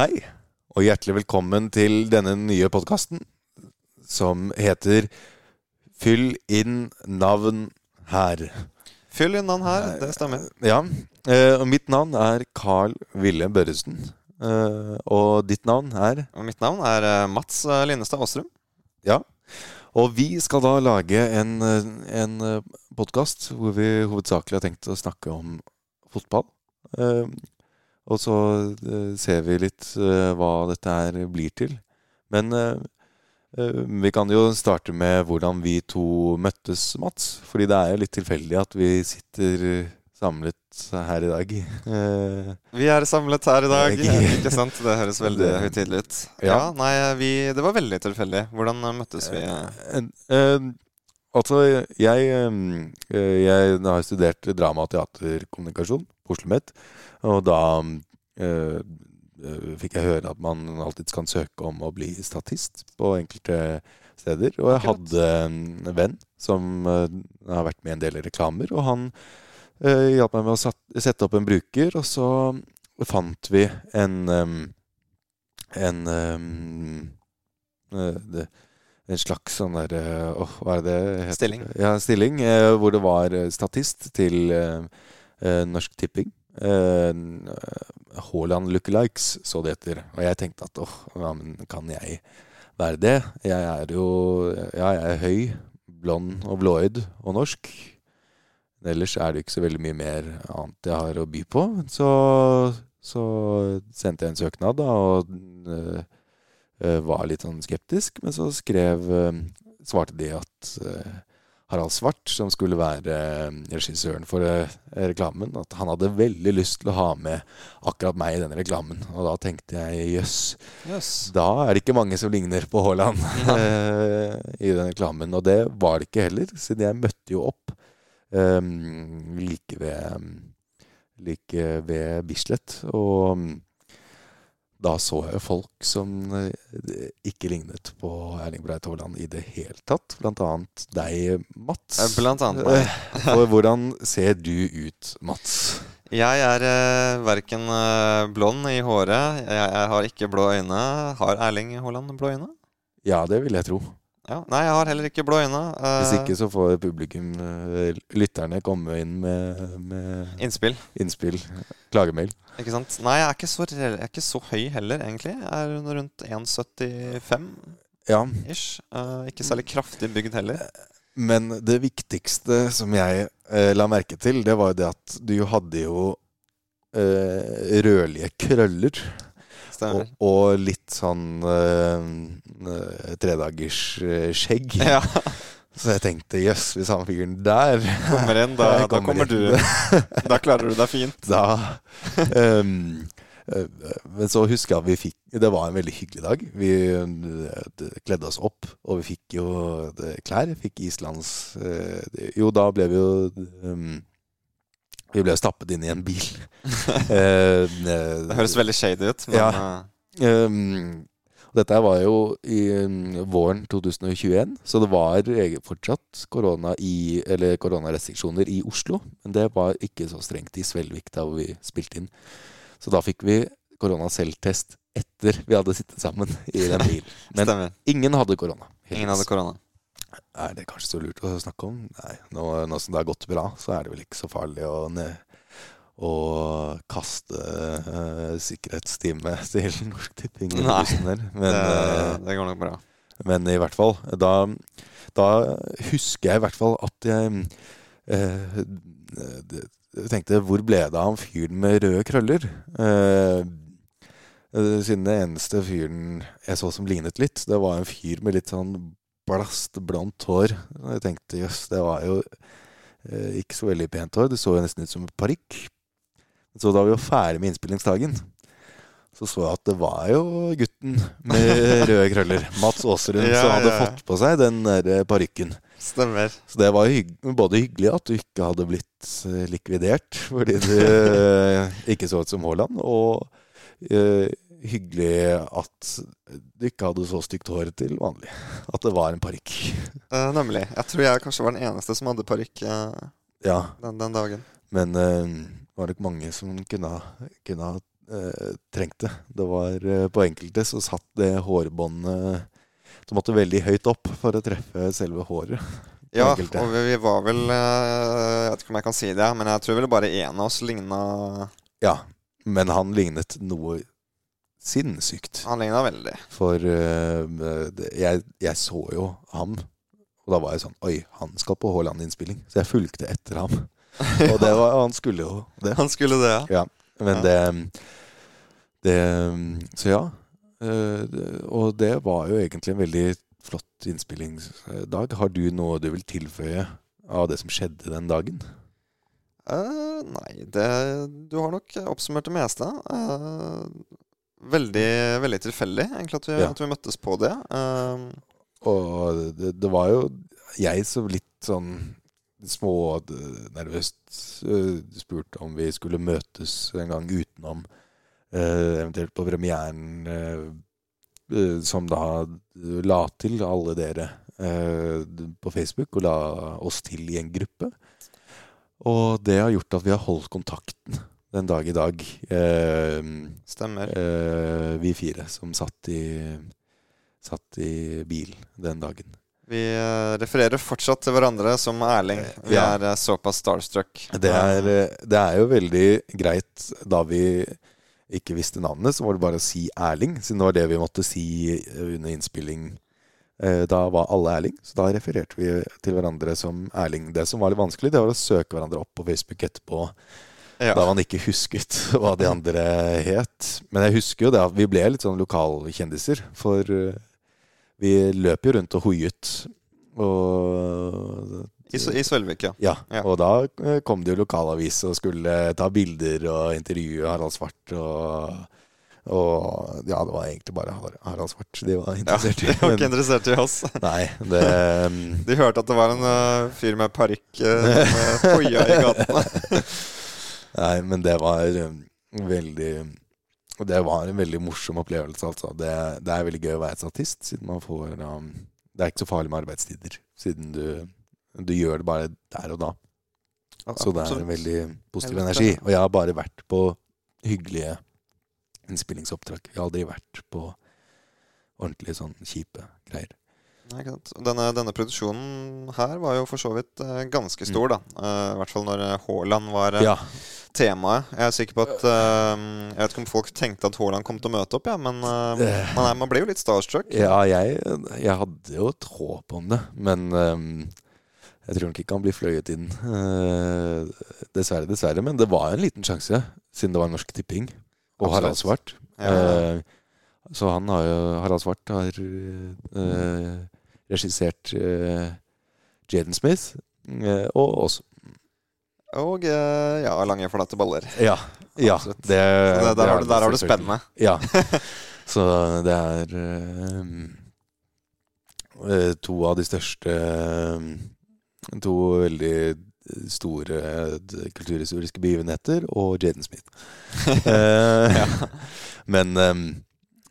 Hei, og hjertelig velkommen til denne nye podkasten som heter Fyll inn navn her. Fyll inn navn her, det stemmer. Ja, eh, og mitt navn er Carl Ville Børresen. Eh, og ditt navn er Og mitt navn er eh, Mats eh, Linnestad Aasrum. Ja. Og vi skal da lage en, eh, en podkast hvor vi hovedsakelig har tenkt å snakke om fotball. Og så eh, ser vi litt eh, hva dette her blir til. Men eh, vi kan jo starte med hvordan vi to møttes, Mats. Fordi det er jo litt tilfeldig at vi sitter samlet her i dag. Vi er samlet her i dag. Ikke- sant? Det høres veldig høytidelig ut. Ja. Nei, vi, det var veldig tilfeldig. Hvordan møttes vi? Altså, jeg, jeg har studert drama- og teaterkommunikasjon Oslo Met. Og da eh, fikk jeg høre at man alltids kan søke om å bli statist på enkelte steder. Og jeg hadde en venn som eh, har vært med i en del reklamer, og han øh, hjalp meg med å sette opp en bruker, og så fant vi en en en slags sånn der Åh, hva er det? Stilling. Ja, stilling. hvor det var statist til Norsk Tipping. Eh, Haaland lookalikes, så det heter. Og jeg tenkte at åh, ja, men kan jeg være det? Jeg er jo Ja, jeg er høy, blond og blåøyd og norsk. Ellers er det ikke så veldig mye mer annet jeg har å by på. Så, så sendte jeg en søknad, da, og eh, eh, var litt sånn skeptisk. Men så skrev eh, svarte de at eh, Harald Svart, som skulle være eh, regissøren for eh, reklamen, at han hadde veldig lyst til å ha med akkurat meg i denne reklamen. Og da tenkte jeg jøss, Yes. da er det ikke mange som ligner på Haaland eh, i den reklamen. Og det var det ikke heller, siden jeg møtte jo opp um, like ved like ved Bislett. Og da så jeg folk som eh, ikke lignet på Erling Breit Haaland i det hele tatt. Blant annet deg, Mats. Eh, Blant annet meg. Eh, For hvordan ser du ut, Mats? Jeg er eh, verken blond i håret, jeg, jeg har ikke blå øyne. Har Erling Haaland blå øyne? Ja, det vil jeg tro. Ja. Nei, jeg har heller ikke blå øyne. Uh, Hvis ikke så får publikum, uh, lytterne, komme inn med, med Innspill. innspill. Klagemail. Ikke sant? Nei, jeg er ikke så, jeg er ikke så høy heller, egentlig. Jeg er rundt 1,75 Ja, ish. Uh, ikke særlig kraftig bygd heller. men det viktigste som jeg la merke til, det var jo det at du hadde jo rødlige krøller. Og, og litt sånn eh, tredagers eh, skjegg. Ja, Så jeg tenkte jøss, hvis han fyren der kommer inn, da, da kommer du. Da klarer du deg fint. da eh, Men så husker jeg at vi fikk Det var en veldig hyggelig dag. Vi kledde oss opp, og vi fikk jo klær. Fikk Islands Jo, da ble vi jo ehm, Vi ble stappet inn i en bil. Eh, eh, Det høres veldig shady ut, men Ja. Ehm, dette var jo i mm, våren 2021, så det var fortsatt korona i, eller koronarestriksjoner i Oslo. Men det var ikke så strengt i Svelvik da vi spilte inn. Så da fikk vi koronaselvtest etter vi hadde sittet sammen i den bilen. Men ingen hadde korona. Ingen hadde korona. Er det kanskje så lurt å snakke om? Nei, nå, nå som det har gått bra, så er det vel ikke så farlig å, å kaste uh, sikkerhetstime til Norsk Tipping. Nei. Men, det, eh, det går nok bra. men i hvert fall, da, da husker jeg i hvert fall at jeg uh, det- jeg tenkte Hvor ble det av han fyren med røde krøller? Eh, siden det eneste fyren jeg så som lignet litt, det var en fyr med litt sånn blast, blondt hår. Og jeg tenkte jøss, det var jo eh, ikke så veldig pent hår. Det så jo nesten ut som en parykk. Så da vi var ferdig med innspillingsdagen, så så jeg at det var jo gutten med røde krøller. Mats Aasrud Ja, som hadde ja, ja. fått på seg den der eh, parykken. Stemmer. Så det var hygg både hyggelig at du ikke hadde blitt eh, likvidert fordi du ikke så ut som Haaland, og eh, hyggelig at du ikke hadde så stygt hår til vanlig. At det var en parykk. Eh, nemlig. Jeg tror jeg kanskje var den eneste som hadde parykk eh, Ja, den, den dagen. men eh, det var nok mange som kunne, kunne eh, trengt Det var eh, På enkelte så satt det hårbåndet som måtte veldig høyt opp for å treffe selve håret. Ja, og vi, vi var vel eh, Jeg vet ikke om jeg kan si det, men jeg tror vel bare én av oss ligna Ja, men han lignet noe sinnssykt. Han ligna veldig. For uh, jeg, jeg så jo ham, og da var jeg sånn Oi, han skal på Haaland-innspilling. Så jeg fulgte etter ham. Og det var, han skulle jo det. Han skulle det, ja. Ja, men Ja. det, det Så ja. Uh, Og det var jo egentlig en veldig flott innspillingsdag. Har du noe du vil tilføye av det som skjedde den dagen? Uh, nei, det Du har nok oppsummert det meste. Eh, veldig, veldig tilfeldig, egentlig, at vi, Ja. at vi møttes på det. Um, Og det, det var jo jeg som litt sånn smånervøst uh, spurte om vi skulle møtes en gang utenom, uh, eventuelt på premieren, uh, eh, som da la til alle dere uh, på Facebook, og la oss til i en gruppe. Og det har gjort at vi har holdt kontakten den dag i dag. Eh, stemmer. eh, vi fire som satt i, satt i bil den dagen. Vi eh, refererer fortsatt til hverandre som Erling. Vi Ja. er eh, såpass starstruck. Det er, eh, det er jo veldig greit da vi ikke visste navnet, så var det bare å si Erling, siden det var det vi måtte si eh, under innspilling. Eh, Da var alle Erling, så da refererte vi til hverandre som Erling. Det som var litt vanskelig, det var å søke hverandre opp på Facebook etterpå, ja. da man ikke husket hva de andre het. Men jeg husker jo det at vi ble litt sånn lokalkjendiser, for eh, vi løp jo rundt og hoiet. Og I, I Svelvik, ja. ja, Ja. og da eh, kom det jo lokalavis og skulle ta bilder og intervjue Harald Svart og, og Ja, det var egentlig bare Harald Svart de var ja. interessert De var ikke interessert i oss. nei, det De hørte at det var en uh, fyr med parykk uh, hoia i gatene. Nei, men det var um, veldig Det var en veldig morsom opplevelse, altså. Det, det er veldig gøy å være statist, siden man får um, Det er ikke så farlig med arbeidstider, siden du, du gjør det bare der og da. Så det er en veldig positiv energi. Og jeg har bare vært på hyggelige innspillingsoppdrag. Jeg har aldri vært på ordentlig sånn kjipe greier. Denne, denne produksjonen her var jo for så vidt uh, ganske stor, da. Uh, I hvert fall når eh, Haaland var Ja, temaet. Jeg er sikker på at Jeg vet ikke om folk tenkte at Haaland kom til å møte opp, ja, men man, man ble jo litt starstruck. ja jeg, jeg hadde jo et håp om det, men jeg tror nok ikke han blir fløyet inn. Dessverre, dessverre. Men det var en liten sjanse, siden det var Norsk Tipping og Harald Svart. Ja. Så han har jo Harald Svart har eh, regissert uh, Jaden Smith uh, og oss. Og uh, ja, lange, flate baller. Ja. ja det, det, der, det, har er du, der har du spennende. Ja. Så det er eh, to av de største To veldig store kulturhistoriske begivenheter og Jaden Smith. Ja. Men um,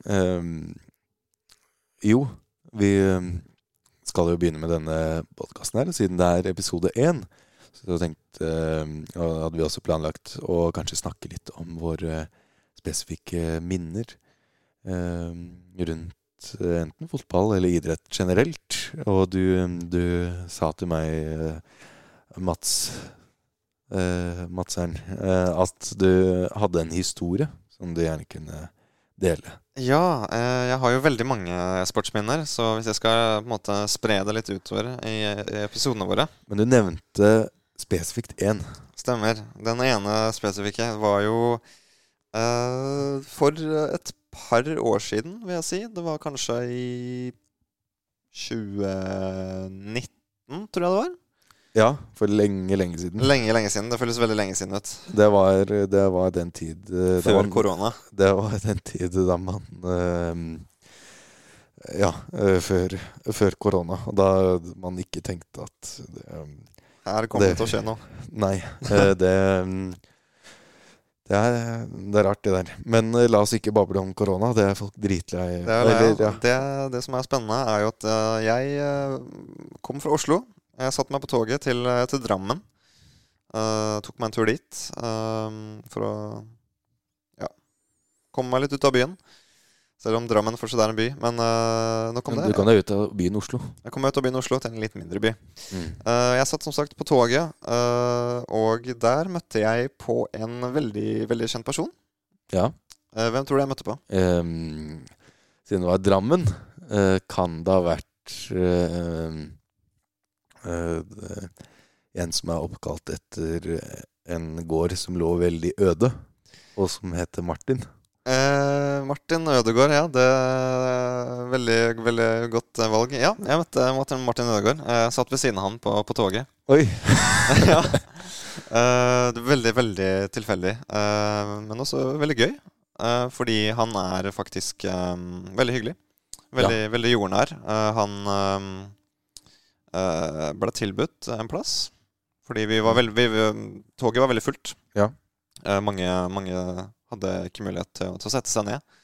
um, jo, vi ehm, skal jo begynne med denne podkasten her, siden det er episode én. Så tenkte, ehm, hadde vi også planlagt å kanskje snakke litt om våre spesifikke minner ehm, rundt eh, enten fotball eller idrett generelt. Og du, du sa til meg, eh, Mats eh, Madseren, eh, at du hadde en historie som du gjerne kunne dele. Ja, eh, jeg har jo veldig mange sportsminner, så hvis jeg skal på en måte spre det litt utover i, i episodene våre Men du nevnte spesifikt én. Stemmer. Den ene spesifikke var jo eh, for et par år siden, vil jeg si. Det var kanskje i 2019, tror jeg det var. Ja, for lenge, lenge siden. Lenge, lenge siden. Det føles veldig lenge siden ut. Det var, det var den tid eh, Før man- korona. Det var den tid da man uh, Ja, uh, før, før korona. Da man ikke tenkte at det, um, Her kommer det Det- til å skje noe. Nei, Uh, det um, det er, det er rart, det der. Men la oss ikke bable om korona. Det er folk dritlei Det, er, det, ja. det, det som er spennende, er jo at jeg kom fra Oslo. Jeg satte meg på toget til, eh, til Drammen. Uh, tok meg en tur dit uh, for å ja, komme meg litt ut av byen. Selv om Drammen fortsatt er en by. Men uh, nå kom Men det. Du kan deg ut av byen Oslo. Jeg kom meg ut av byen Oslo til en litt mindre by. Mm. Jeg satt som sagt på toget, og der møtte jeg på en veldig, veldig kjent person. Ja. Hvem tror du jeg møtte på? Um, siden det var Drammen, kan det ha vært en som er oppkalt etter en gård som lå veldig øde, og som heter Martin. Eh, Martin Ødegaard, ja. Det er Veldig, veldig godt eh, valg. Ja, jeg møtte Martin, Martin Ødegaard. Jeg satt ved siden av han på, på toget. Oi! ja. Eh, det er veldig, veldig tilfeldig. eh, men også veldig gøy. eh, fordi han er faktisk eh, veldig hyggelig. Veldig, veldig jordnær. Eh, han eh, eh, ble tilbudt en plass. Fordi vi var veldig, vi, toget var veldig fullt. Ja. Eh, mange, mange hadde ikke mulighet til, til å sette seg ned.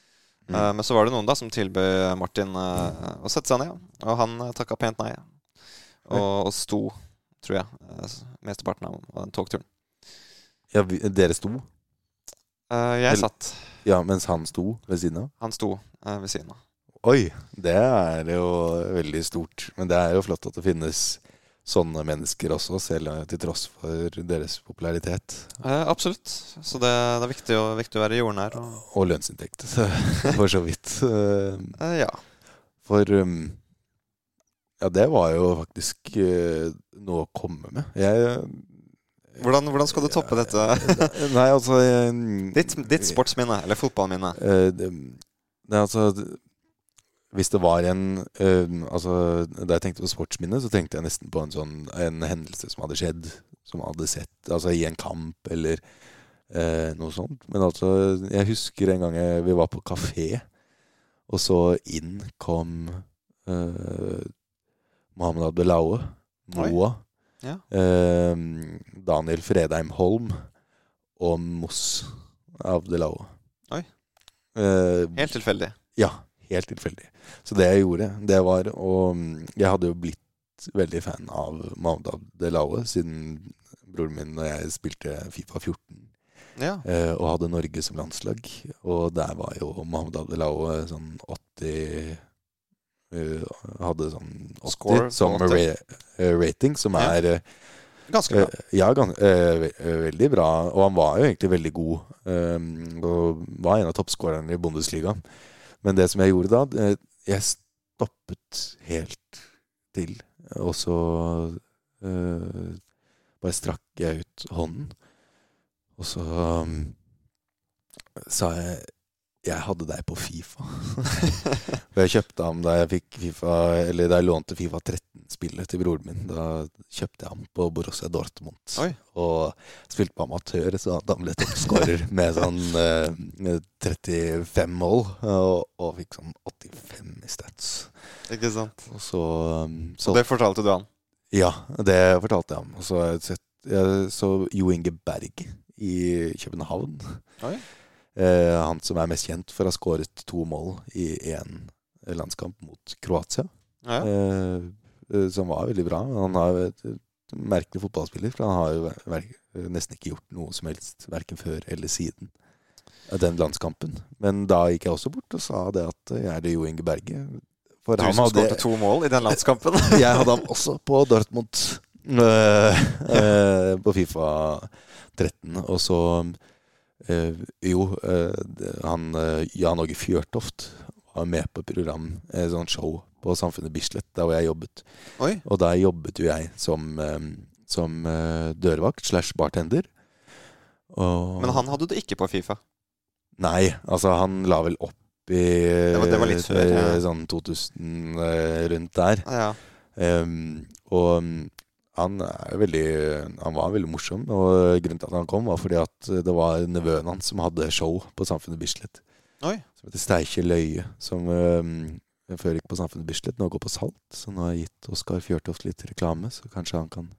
Mm. Eh, men så var det noen da som tilbød Martin eh, å sette seg ned, og han takka pent nei. Og, og sto, tror jeg, mesteparten av den togturen. Ja, vi, dere sto? Eh, jeg satt. Ja, mens han sto ved siden av? Han sto eh, ved siden av. Oi! Det er jo veldig stort. Men det er jo flott at det finnes sånne mennesker også, selv til tross for deres popularitet. Eh, absolutt. Så det, det er viktig å, viktig å være jordnær. Og, Og lønnsinntekt, for så vidt. Eh, eh, ja. For um, Ja, det var jo faktisk uh, noe å komme med. Jeg hvordan, hvordan skal du toppe dette? Nei, altså jeg, Ditt, ditt sportsminne, eller fotballminne. Uh, det, det, altså Hvis det var en eh, Altså, Da jeg tenkte på sportsminne, så tenkte jeg nesten på en sånn En hendelse som hadde skjedd, som hadde sett altså i en kamp, eller eh, noe sånt. Men altså, jeg husker en gang jeg, vi var på kafé, og så inn kom eh, Mohammed Abdelaue. Moa, Ja. Daniel Fredheim Holm og Moss Abdelaue. Oi. Helt tilfeldig. ja, helt tilfeldig. Så det jeg gjorde, det var Og jeg hadde jo blitt veldig fan av Mohammed Abdelaue siden broren min og jeg spilte Fifa 14 Ja. eh, og hadde Norge som landslag. Og der var jo Mohammed Abdelaue sånn 80 eh, Hadde sånn 80 Score som ra eh, rating, som Ja. er Ganske bra. Ja, gans ve veldig bra. Og han var jo egentlig veldig god. og var en av toppskårerne i Bundesliga. Men det som jeg gjorde da, jeg stoppet helt til. Og så eh, bare strakk jeg ut hånden. Og så um, sa jeg jeg hadde deg på Fifa. og jeg kjøpte ham da jeg fikk Fifa Eller da jeg lånte Fifa 13-spillet til broren min. Da kjøpte jeg ham på Borussia Dortmund. Oi. Og spilte på amatør, så da ble jeg toppskårer med sånn eh, med 35 mål. Og, og fikk sånn 85 i stats. Ikke sant? Og så, um, så Og det fortalte du han. Ja, det fortalte jeg ham. Og så jeg så Jo Inge Berg i København. Oi. Eh, han som er mest kjent for å ha skåret to mål i én landskamp mot Kroatia. Ja. Eh, eh, som var veldig bra. Han har et merkelig fotballspiller, for han har jo nesten ikke gjort noe som helst, verken før eller siden av den landskampen. Men da gikk jeg også bort og sa det at jeg er det Jo Inge Berge. For Du han som skårte to mål i den landskampen. jeg hadde ham også på Dortmund Øh, øh, på Fifa 13. Og så eh, Jo, eh, han eh, Jan Åge Fjørtoft var med på et program, et sånt show på Samfunnet Bislett, der hvor jeg jobbet. Oi. Og der jobbet jo jeg som, eh, som eh, dørvakt slash bartender. Og, Men han hadde du ikke på Fifa. Nei, altså han la vel opp i Det var- det var før, ja. eh, sånn 2000 eh, rundt der. Ja. um, og mm, han veldig Han var veldig morsom. Og grunnen til at han kom, var fordi at det var nevøen hans som hadde show på Samfunnet Bislett. Oi. Som heter Steikje Løye. Som um, før gikk på Samfunnet Bislett, nå går på Salt. Så nå har jeg gitt Oskar Fjørtoft litt reklame, så kanskje han kan.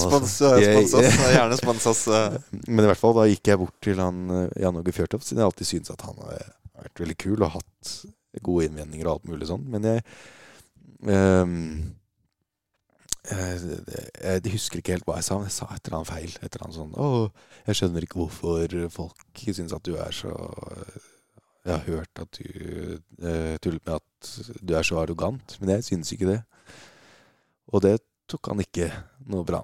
Spons, eh, spons oss. Gjerne spons oss. eh. Men i hvert fall da gikk jeg bort til han eh, Jan Åge Fjørtoft, siden jeg alltid syns at han har vært veldig kul og hatt gode innvendinger og alt mulig sånn. Men jeg ehm, jeg, jeg husker ikke helt hva jeg sa, men jeg sa et eller annet feil. Et eller annet sånn Å, jeg skjønner ikke hvorfor folk syns at du er så Jeg har hørt at du uh, tullet med at du er så arrogant, men jeg syns ikke det. Og det tok han ikke noe bra.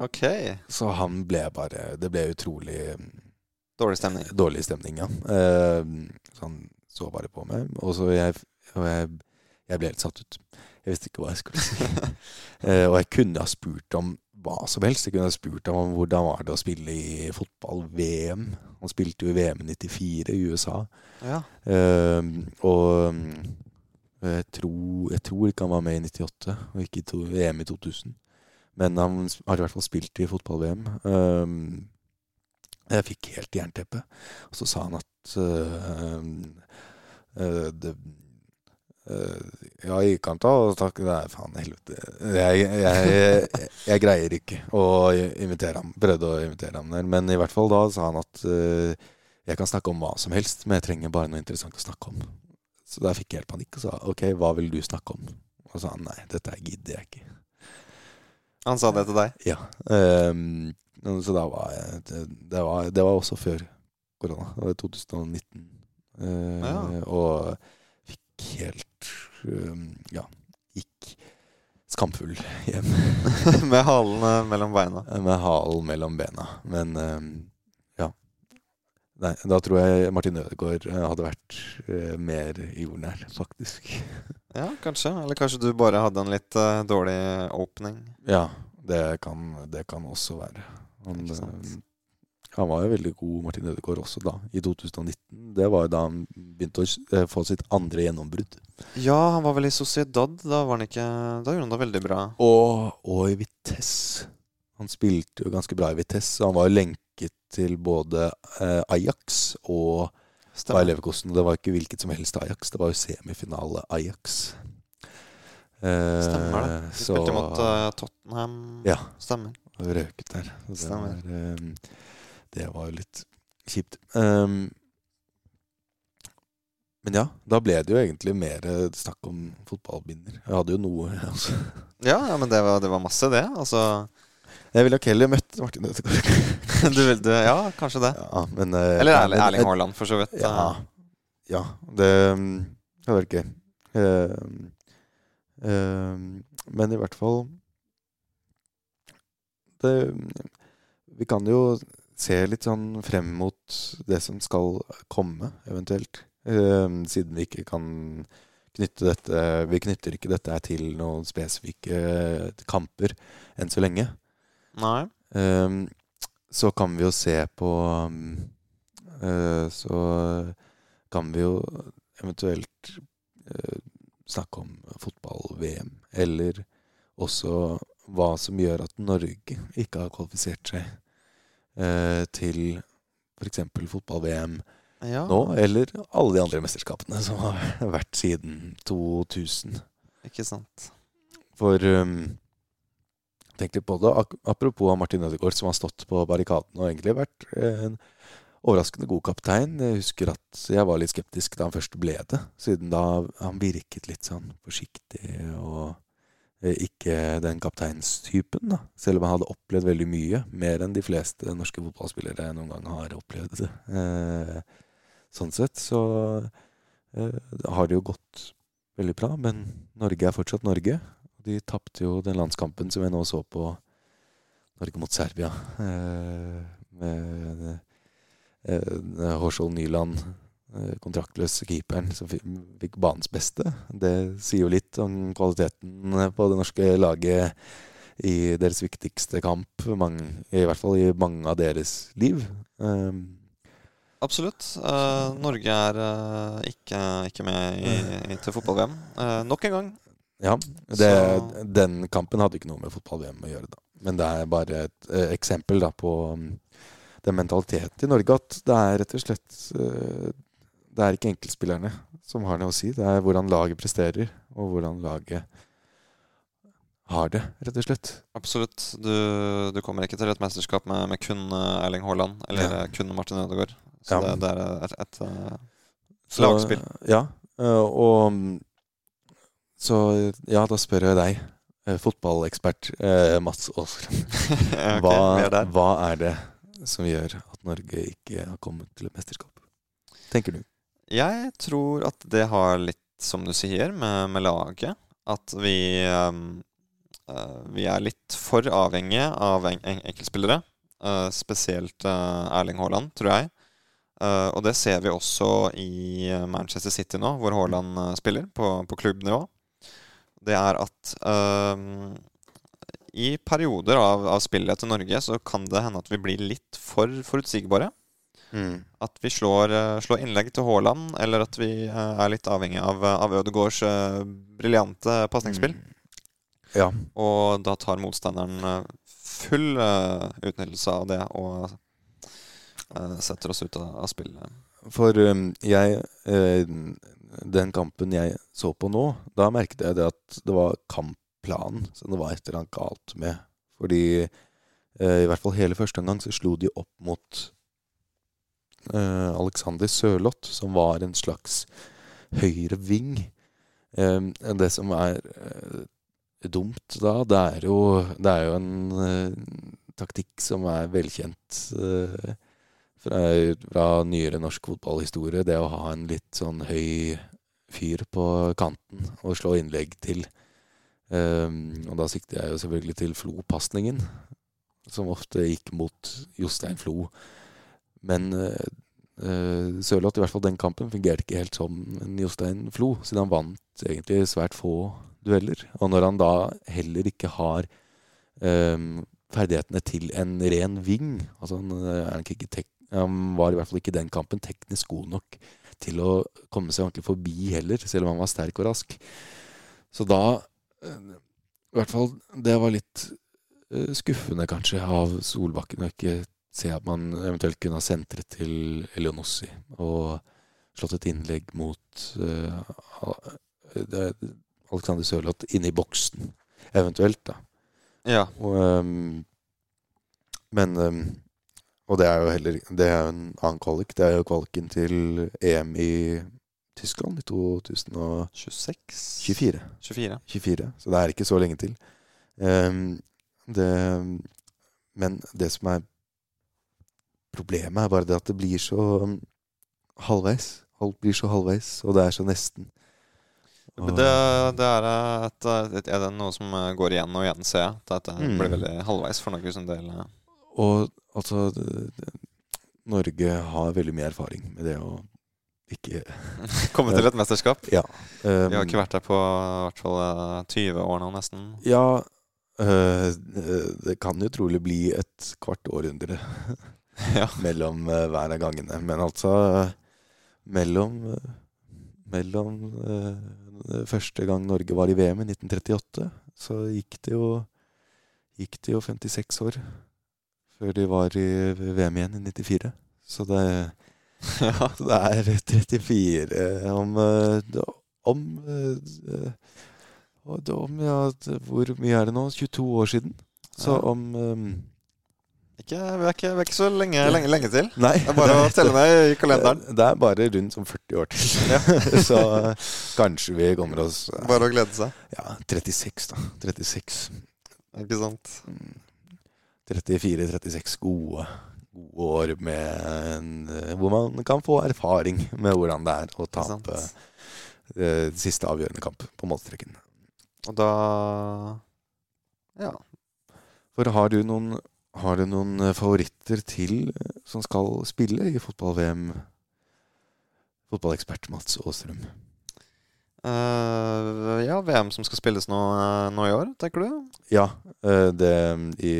Ok. Så han ble bare Det ble utrolig Dårlig stemning. Dårlig stemning, ja. Uh, så han så bare på meg. Og så jeg, og jeg, jeg ble helt satt ut. Jeg visste ikke hva jeg skulle si. uh, og jeg kunne ha spurt om hva som helst. Jeg kunne ha spurt om hvordan var det å spille i fotball-VM. Han spilte jo i VM i 94 i USA. Ja. Uh, og jeg tror, jeg tror, ikke han var med i 98, og ikke i VM i 2000. Men han har i hvert fall spilt i fotball-VM. Um, jeg fikk helt jernteppe. Og så sa han at uh, det, Ja, jeg kan ta og takke Nei, faen helvete. Jeg, jeg, jeg, jeg, greier ikke å invitere ham. Prøvde å invitere ham der. Men i hvert fall da sa han at jeg kan snakke om hva som helst, men jeg trenger bare noe interessant å snakke om. Så da fikk jeg helt panikk og sa OK, hva vil du snakke om? Og så sa han nei, dette gidder jeg ikke. Han sa det til deg? Ja. Um, så da var jeg det, det, var, det var også før korona. Det var 2019. Uh, ja. Og fikk helt Ja, gikk skamfull hjem. Med halen mellom beina? Med halen mellom bena. Men ja. Nei, da tror jeg Martin Ødegaard hadde vært uh, mer jordnær, faktisk. ja, kanskje. Eller kanskje du bare hadde en litt dårlig opening? Ja, det kan, det kan også være. Han, han, var jo veldig god, Martin Ødegaard, også da, i 2019. Det var jo da han begynte å få sitt andre gjennombrudd. Ja, han var vel i Sociedad. Da, var han ikke, da gjorde han det veldig bra. Og, og i Vitesse. Han spilte jo ganske bra i Vitesse. Han var jo lenket til både eh, Ajax og Bayer Leverkosten. Det var ikke hvilket som helst Ajax. Det var jo semifinale Ajax. Eh, Stemmer det. De så, spilte mot uh, Tottenham. Ja. Stemmer røket der. Det var, um, det var jo litt kjipt. Um, men ja, da ble det jo egentlig mer snakk om fotballbinder. Jeg hadde jo noe. Altså. Ja, ja, men det var, det var, masse, det. Altså Jeg ville nok heller møtt Martin Ødegaard. du ja, kanskje det. Ja, men, uh, Eller Erling, Erling Haaland, for så vidt. Ja, ja det hadde vært gøy. Men i hvert fall det, Vi kan jo se litt sånn frem mot det som skal komme, eventuelt. Uh, siden vi ikke kan knytte dette Vi knytter ikke dette til noen spesifikke kamper enn så lenge. Nei. Uh, så kan vi jo se på uh, Så kan vi jo eventuelt snakke om fotball-VM, eller også hva som gjør at Norge ikke har kvalifisert seg eh, til f.eks. fotball-VM ja. nå, eller alle de andre mesterskapene som har vært siden 2000. Ikke sant. For um, tenk litt på det. Apropos Martin Ødegaard, som har stått på barrikadene og egentlig vært en overraskende god kaptein. Jeg husker at jeg var litt skeptisk da han først ble det, siden da han virket litt sånn forsiktig og Eh, ikke den kapteinstypen, da. Selv om han hadde opplevd veldig mye. Mer enn de fleste norske fotballspillere noen gang har opplevd. Eh, sånn sett så eh, har det jo gått veldig bra, men Norge er fortsatt Norge. De tapte jo den landskampen som jeg nå så på Norge mot Serbia. Eh, med eh, Horshol Nyland Eh, kontraktløse keeperen som fikk banens beste. Det sier jo litt om kvaliteten på det norske laget i deres viktigste kamp, mange, i hvert fall i mange av deres liv. Um, Absolutt. Uh, Norge er uh, ikke, ikke, med i, i, til fotball-VM. Uh, nok en gang. Ja. Det, den kampen hadde ikke noe med fotball-VM å gjøre, da. Men det er bare et eksempel da, på um, den mentaliteten i Norge at det er rett og slett det er ikke enkeltspillerne som har noe å si. Det er hvordan laget presterer, og hvordan laget har det, rett og slett. Absolutt. Du, du kommer ikke til et mesterskap med, med kun eh, Erling Haaland eller ja. kun Martin Ødegaard. Så ja. det, det, er et, et, et eh, så, lagspill. Ja, eh, og så ja, da spør jeg deg. eh, fotballekspert eh, Mats Aasrud. Hva, hva er det som gjør at Norge ikke har kommet til et mesterskap? Tenker du? Jeg tror at det har litt, som du sier, med, med laget. At vi eh, Vi er litt for avhengige av en, en, enkeltspillere. Uh, spesielt eh, Erling Haaland, tror jeg. Og det ser vi også i Manchester City nå, hvor Haaland spiller, på, på klubbnivå. Det er at ehm, i perioder av, av spillet til Norge så kan det hende at vi blir litt for forutsigbare. At vi slår, eh, slår innlegg til Haaland, eller at vi eh, er litt avhengig av, av Ødegaards uh, briljante pasningsspill. Ja. Og da tar motstanderen eh, full uh, utnyttelse av det og uh, setter oss ut av, av spillet. For um, jeg eh, Den kampen jeg så på nå, da merket jeg det at det var kampplanen som det var et eller annet galt med. Fordi eh, i hvert fall hele første omgang så slo de opp mot eh, Alexander Sørloth, som var en slags høyre ving. Eh, det som er eh, dumt da, det er jo, det er jo en eh, taktikk som er velkjent fra, fra nyere norsk fotballhistorie. Det å ha en litt sånn høy fyr på kanten og slå innlegg til. Um, og da sikter jeg jo selvfølgelig til Flo-pasningen, som ofte gikk mot Jostein Flo. Men uh, Sørloth, i hvert fall den kampen, fungerte ikke helt som Jostein Flo, siden han vant egentlig svært få dueller. Og når han da heller ikke har um, ferdighetene til en ren ving altså han, han var i hvert fall ikke den kampen teknisk god nok til å komme seg ordentlig forbi heller, selv om han var sterk og rask. Så da I hvert fall Det var litt skuffende, kanskje, av Solbakken å ikke se at man eventuelt kunne ha sentret til Elionossi og slått et innlegg mot uh, Alexander Sørloth inne i boksen, eventuelt, da. Ja. Og, um, men um, Og det er jo heller Det er jo en annen kvalik. Det er jo kvaliken til EM i Tyskland i 2026 24. 24. 24. Så det er ikke så lenge til. Um, det, men det som er problemet, er bare det at det blir så um, halvveis. Alt blir så halvveis, og det er så nesten. Og Det, det er, et, et, er det noe som går igjen og igjen, ser jeg. At det Mm. blir veldig halvveis for sin del. Og altså Norge har veldig mye erfaring med det å ikke Komme til et mesterskap. Ja. Vi har ikke vært der på i hvert fall eh, 20 år nå, nesten. Ja, Uh, det kan jo trolig bli et kvart århundre Ja. mellom uh, hver av gangene. Men altså mellom uh, Mellom første gang Norge var i VM i 1938, så gikk det jo Gikk det jo 56 år før de var i VM igjen i 94. Så det, ja. det er 34 om Om og om ja, Hvor mye er det nå? 22 år siden. Så om øhm, Ikke, vi, er ikke, vi er ikke så lenge, lenge, lenge til. Nei. Det er bare å telle ned i kalenderen. Det er bare rundt som 40 år til. så øh, kanskje vi kommer oss øh, Bare å glede seg. Ja, 36, da. 36. Ikke sant? Mm. 34-36 gode, gode år med en, øh, hvor man kan få erfaring med hvordan det er å tape øh, siste avgjørende kamp på målstreken. Og da Ja. For har du noen, har du noen øh, favoritter til øh, som skal spille i fotball-VM? Fotballekspert Mats Aastrøm. Uh, ja, VM som skal spilles nå, eh, nå i år, tenker du? Ja, det i,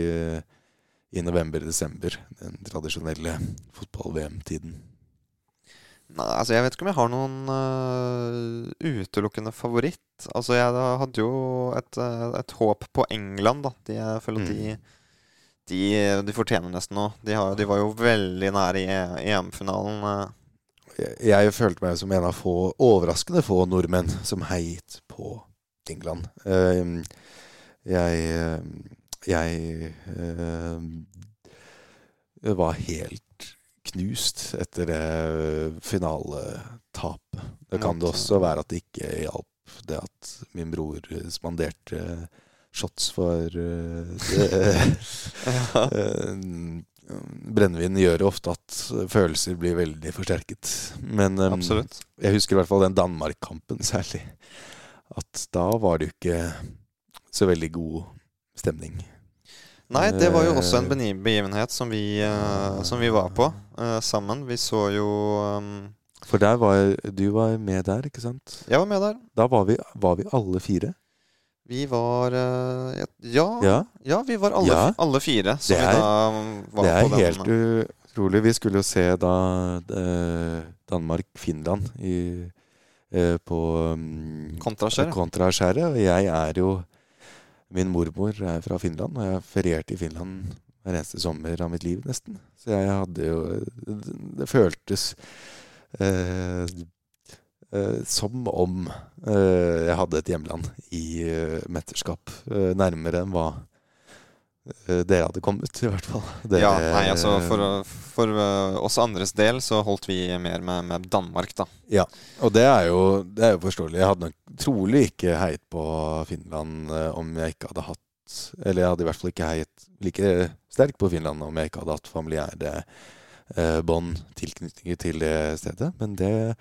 i november-desember. Den tradisjonelle fotball-VM-tiden. Nei, altså Jeg vet ikke om jeg har noen uh, utelukkende favoritt. Altså Jeg hadde jo et, eh, et håp på England. da de, Jeg føler at de, de, de fortjener nesten nå. De, har, de var jo veldig nære i EM-finalen. eh. Jeg, jeg følte meg som en av få, overraskende få nordmenn som heiet på England. Eh, jeg jeg eh, var helt knust etter det finaletapet. Det kan det også være at det ikke hjalp det at min bror spanderte shots for uh, Ja. Brennevin gjør jo ofte at følelser blir veldig forsterket. Men um, jeg husker i hvert fall den Danmark-kampen særlig. At da var det jo ikke så veldig god stemning. Nei, det var jo også en begivenhet som vi, uh, som vi var på sammen. Vi så jo um, For der var du var med der, ikke sant? Jeg var med der. Da var vi, var vi alle fire. Vi var eh, Ja, ja. Ja, vi var alle, Ja. alle fire. Det er- det er helt utrolig. Vi skulle jo se da eh, Danmark-Finland eh, på um, kontraskjæret. Kontraskjæret. Og jeg er jo Min mormor er fra Finland, og jeg ferierte i Finland hver eneste sommer av mitt liv, nesten. Så jeg hadde jo Det, det føltes eh, eh, som om eh, jeg hadde et hjemland i eh, mesterskap. Eh, nærmere enn hva eh, dere hadde kommet, i hvert fall. Dere, Ja, nei, altså for, for eh, oss andres del så holdt vi mer med, med Danmark, da. Ja, Og det er, jo, det er jo forståelig. Jeg hadde nok trolig ikke heiet på Finland eh, om jeg ikke hadde hatt Eller jeg hadde i hvert fall ikke heiet like sterkt på Finland om jeg ikke hadde hatt familiære eh, bånd, tilknytninger til det stedet. Men det eh,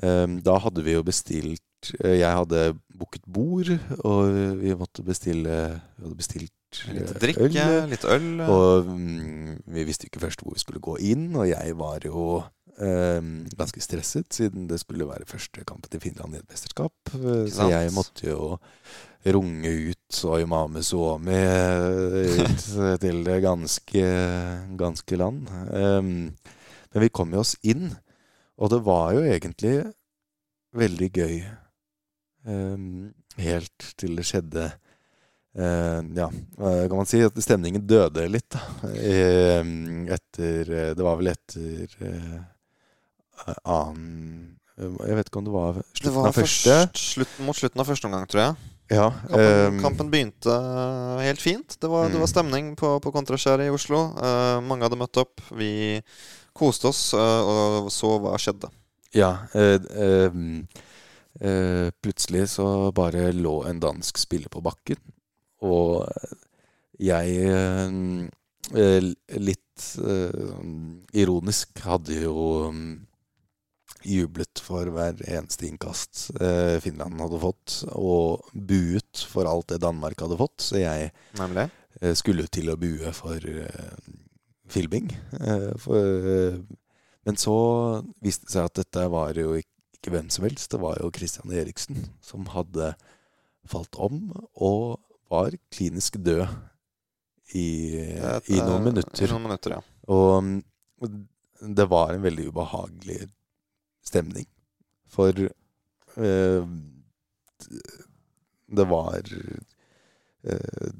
Da hadde vi jo bestilt eh, Jeg hadde booket bord, og vi måtte bestille Vi hadde bestilt eh, Litt drikke, litt øl. og mm, vi visste ikke først hvor vi skulle gå inn, og jeg var jo eh, ganske stresset, siden det skulle være første kampen til Finland i et mesterskap. Eh, Så jeg måtte jo runge ut Oimame Suomi eh, ut til det ganske, ganske land. Eh, men vi kom jo oss inn, og det var jo egentlig veldig gøy. um, helt til det skjedde Uh, ja, kan man si? At stemningen døde litt, da. Eh, etter eh, Det var vel etter eh, annen Jeg vet ikke om det var det var av første. først, slutten, mot slutten av første omgang, tror jeg. Ja, Kampen, kampen begynte eh, helt fint. Det var, det Mm. var stemning på, på Kontraskjæret i Oslo. Mange hadde møtt opp. Vi koste oss, eh, og så hva skjedde. ja eh, eh, eh, plutselig så bare lå en dansk spiller på bakken, og jeg eh, litt ironisk hadde jo mm, jublet for hver eneste innkast Finland hadde fått, og buet for alt det Danmark hadde fått. Så jeg Nemlig. skulle til å bue for filming. Eh, eh, men så viste det seg at dette var jo ikke, hvem som helst. Det var jo Christian Eriksen som hadde falt om og var klinisk død i, i noen eh, minutter. Noen minutter, ja. Og det var en veldig ubehagelig stemning. For eh, det var eh,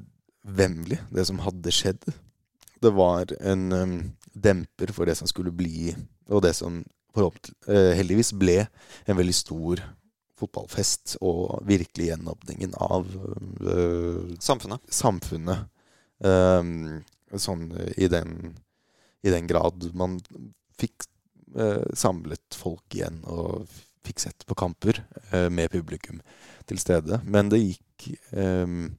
vemmelig, det som hadde skjedd. Det var en um, demper for det som skulle bli, og det som eh, heldigvis ble en veldig stor fotballfest og virkelig gjenåpningen av uh, Samfunnet. samfunnet. Um, sånn i den, i den grad man fikk uh, samlet folk igjen og fikk sett på kamper uh, med publikum til stede. Men det gikk um,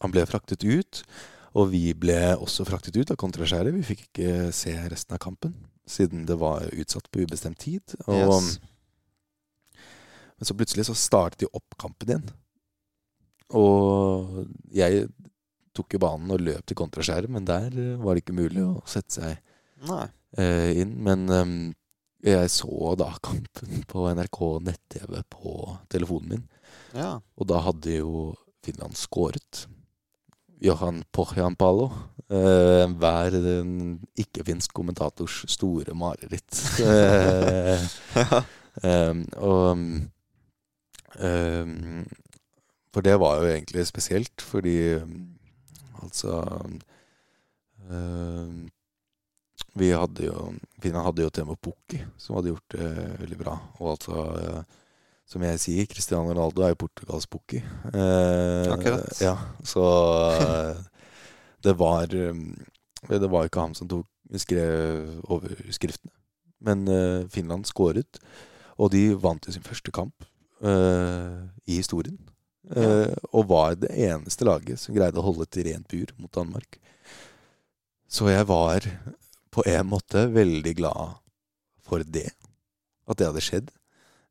Han ble fraktet ut, og vi ble også fraktet ut av kontraskjæret. Vi fikk ikke se resten av kampen, siden det var utsatt på ubestemt tid. Og, Yes. Men så plutselig så startet de opp kampen igjen. Og jeg tok jo banen og løp til kontraskjæret, men der eh, var det ikke mulig å sette seg Nei. eh, inn. Men um, jeg så da kampen på NRK nett-TV på telefonen min, Ja. og da hadde jo Finland skåret. Johan Pohjanpalo. Eh, hver ikke-finsk kommentators store mareritt. Ehm, og um, For det var jo egentlig spesielt, fordi altså uh, Vi hadde jo Finland hadde jo Temo Pukki, som hadde gjort det veldig bra. Og altså, som jeg sier, Cristiano Ronaldo er jo Portugals Pukki. Eh, Akkurat. Ja, så eh, det var ehm, Det var ikke han som tok, skrev overskriftene. Men eh, Finland skåret, og de vant jo sin første kamp eh, i historien. eh, og var det eneste laget som greide å holde et rent bur mot Danmark. Så jeg var på en måte veldig glad for det. At det hadde skjedd.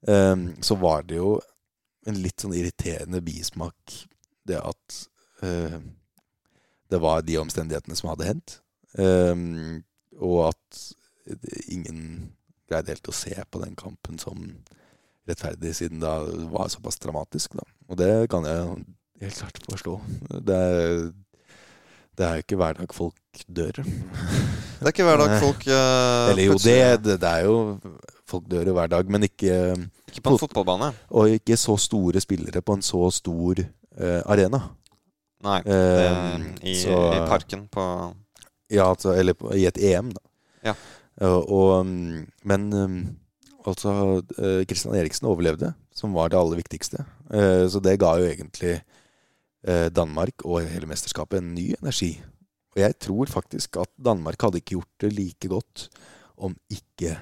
Eh, så var det jo en litt sånn irriterende bismak det at eh, det var de omstendighetene som hadde hendt. Eh, og at ingen greide helt å se på den kampen som rettferdig, siden det var såpass dramatisk. Da. Og det kan jeg helt klart forstå. Det er, det er ikke hver dag folk dør. Det er ikke hver dag folk uh, Eller jo, det, det, det, er jo Folk dør jo hver dag, men ikke Ikke på en fotballbane. Og ikke så store spillere på en så stor uh, arena. Nei. Um, i, så, i, parken på Ja, altså, eller på, i et EM, da. Ja. og, men Altså, Kristian Eriksen overlevde, som var det aller viktigste. Så det ga jo egentlig Danmark og hele mesterskapet en ny energi. Og jeg tror faktisk at Danmark hadde ikke gjort det like godt om ikke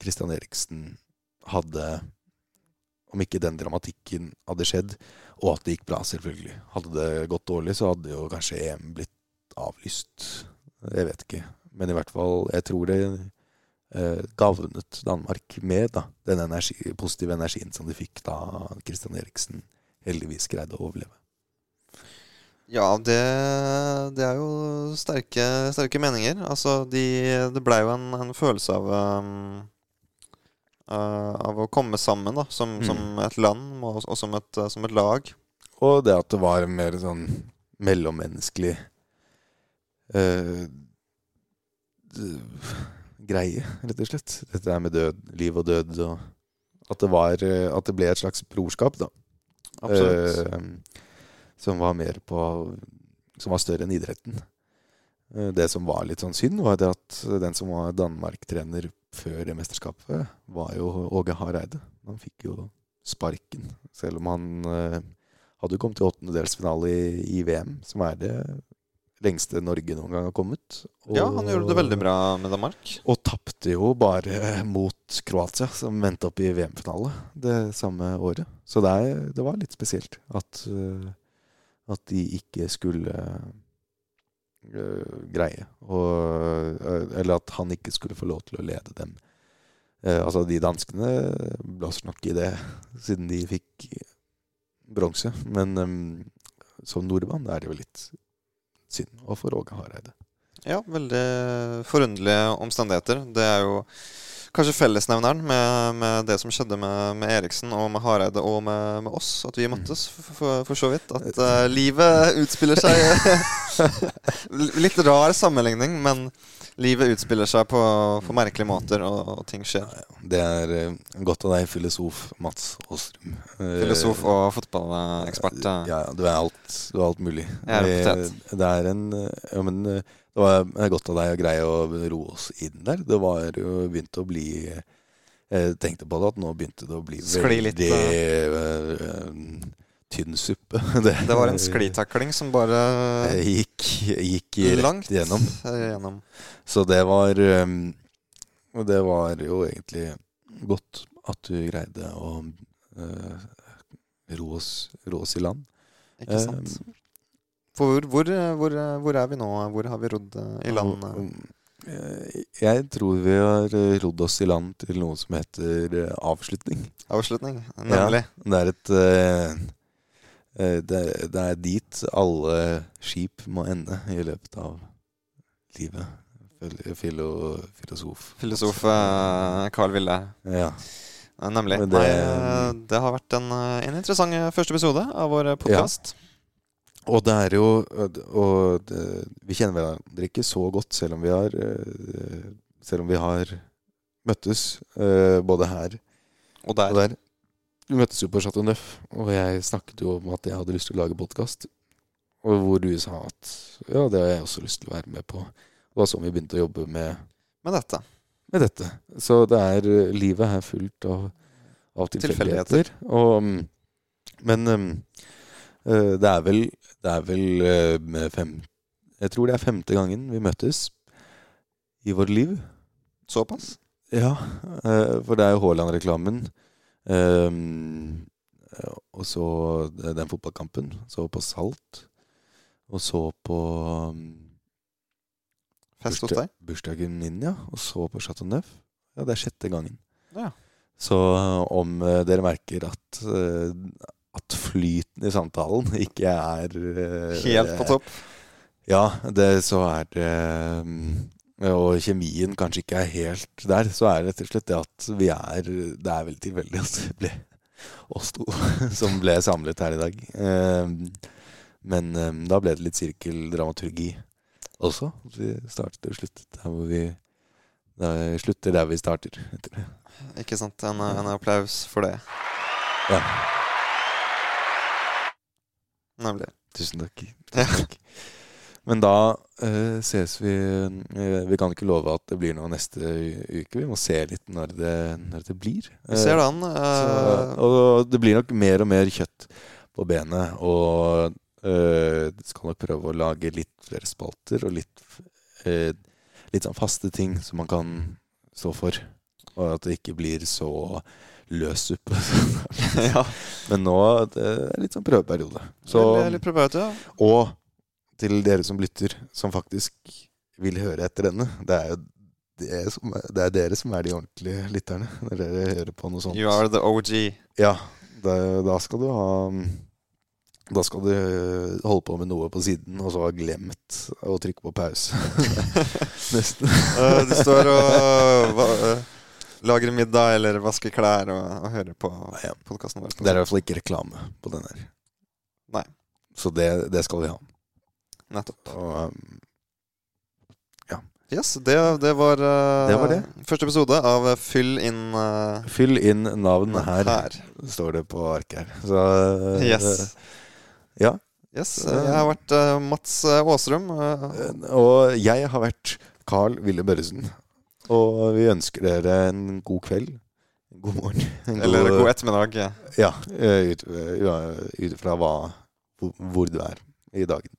Kristian Eriksen hadde Om ikke den dramatikken hadde skjedd, og at det gikk bra, selvfølgelig. Hadde det gått dårlig, så hadde jo kanskje EM blitt avlyst. Jeg vet ikke. Men i hvert fall, jeg tror det eh, gavnet Danmark med da, den energi, positive energien som de fikk da Kristian Eriksen heldigvis greide å overleve. Ja, det, det, er jo sterke, sterke meninger. Altså, de, det blei jo en, en, følelse av um, uh, Av å komme sammen da, som, mm. som et land og, og som, et, som, et, lag. Og det at det var mer sånn mellommenneskelig uh, greie, rett og slett. Dette er med død, liv og død. Og at det, var, at det ble et slags brorskap, da. Absolutt. Som var mer på Som var større enn idretten. Eh, det som var litt sånn synd, var det at den som var Danmark-trener før det mesterskapet, var jo Åge Hareide. Han fikk jo sparken, selv om han eh, hadde kommet til åttendedelsfinale i, i VM, som er det lengste Norge noen gang har kommet. Og, ja, han gjorde det veldig bra med Danmark. Og tapte jo bare mot Kroatia, som vendte opp i VM-finale det samme året. Så det, det, var litt spesielt at uh, at de ikke skulle greie og, uh, Eller at han ikke skulle få lov til å lede dem. Uh, altså, de danskene blåser nok i det, siden de fikk bronse. Men um, som nordmann er det jo litt synd. Og for Åge Hareide. Ja, veldig forunderlige omstendigheter. Det er jo kanskje fellesnevneren med, med, det som skjedde med, med, Eriksen og med Hareide og med, med oss, at vi mm. møttes, for, for, for så vidt. At uh, livet utspiller seg Litt rar sammenligning, men livet utspiller seg på, på merkelige måter, og, og, ting skjer. Det er uh, godt av deg, filosof Mats Aastrum. Uh, filosof og fotballekspert. Ja, du er alt, du er alt mulig. Jeg er det, Det er en ja, men, det var godt av deg å greie å roe oss inn der. Det var jo begynt å bli Jeg tenkte på det at nå begynte det å bli veldig uh, tynn suppe. Det, det, var en sklitakling som bare gikk, gikk langt gjennom. gjennom. Så det var det var jo egentlig godt at du greide å ro, oss, ro oss i land. Ikke sant. Um, hvor, hvor, hvor, hvor, er vi nå? Hvor har vi rodd eh, i land? Eh, jeg tror vi har eh, rodd oss i land til noe som heter avslutning. Avslutning, nemlig. Ja, det er et det, det er dit alle skip må ende i løpet av livet. Filo, filosof. Filosof Carl Ville. Ja. Nemlig. Det, Nei, det har vært en, en interessant første episode av vår podkast. Ja. Og det er jo Og det, vi kjenner hverandre ikke så godt, selv om vi har eh, Selv om vi har møttes eh, både her og der. og der. Vi møttes jo på Chateau Neuf, og jeg snakket jo om at jeg hadde lyst til å lage podkast. Og hvor du sa at ja, det har jeg også lyst til å være med på. Det var sånn vi begynte å jobbe med Med dette. Med dette. Så det er Livet er fullt av, av tilfeldigheter. Og, men Eh, det er vel, det er vel eh, fem Jeg tror det er femte gangen vi møtes i vårt liv. Såpass? Ja, eh, for det er jo Haaland-reklamen. eh, og så den fotballkampen. Så på Salt. Og så på Fest hos deg? bursdagen min, ja. Og så på Chateau Neuf. Ja, det er sjette gangen. Ja. Så om dere merker at flyten i samtalen ikke er eh, Helt på topp? Ja, det, så er det mm, Og kjemien kanskje ikke er helt der. Så er det rett og slett det at vi er Det er veldig tilfeldig at det ble oss to som ble samlet her i dag. Eh, Men eh, da ble det litt sirkeldramaturgi også. Vi startet og sluttet der hvor vi slutter der vi starter. Ikke sant? En, en applaus for det. Ja. Nemlig. Tusen takk. Tusen takk. Men da uh, ses vi uh, Vi kan ikke love at det blir noe neste uke. Vi må se litt når det, når det blir. Vi ser det an. Så, eh, og det blir nok mer og mer kjøtt på benet. Og øh, skal nok prøve å lage litt flere spalter og litt, litt sånn faste ting som man kan stå for. Og at det ikke blir så løssuppe. ja. Men nå det er litt sånn prøveperiode. Så, Litt- prøveperiode ja. og til dere som lytter, som faktisk vil høre etter denne. Det er jo det, som, det er dere som er de ordentlige lytterne. Når dere hører på noe sånt. You are the OG. Ja, da, da skal du ha Da skal du holde på med noe på siden, og så ha glemt å trykke på pause. Nesten. uh, du står og hva, eh, lager middag eller vasker klær og, og hører på Ja. podkasten vår. Det er i hvert fall ikke reklame på den her. Nei. Så det, det skal vi ha. Nettopp. Og, um, Yes, det, det var, uh, Det var det. første episode av Fyll inn uh, fyll inn navn her, her. står det på arket her. Så uh, Yes. Ja. yes. eh, Jeg har vært eh, Mats eh, Aasrum. eh, Og jeg har vært Carl Ville Børresen. Og vi ønsker dere en god kveld. God morgen. En eller god ettermiddag. ja. Ja, eh, ut, eh, ut fra hva, hvor du er i dagen.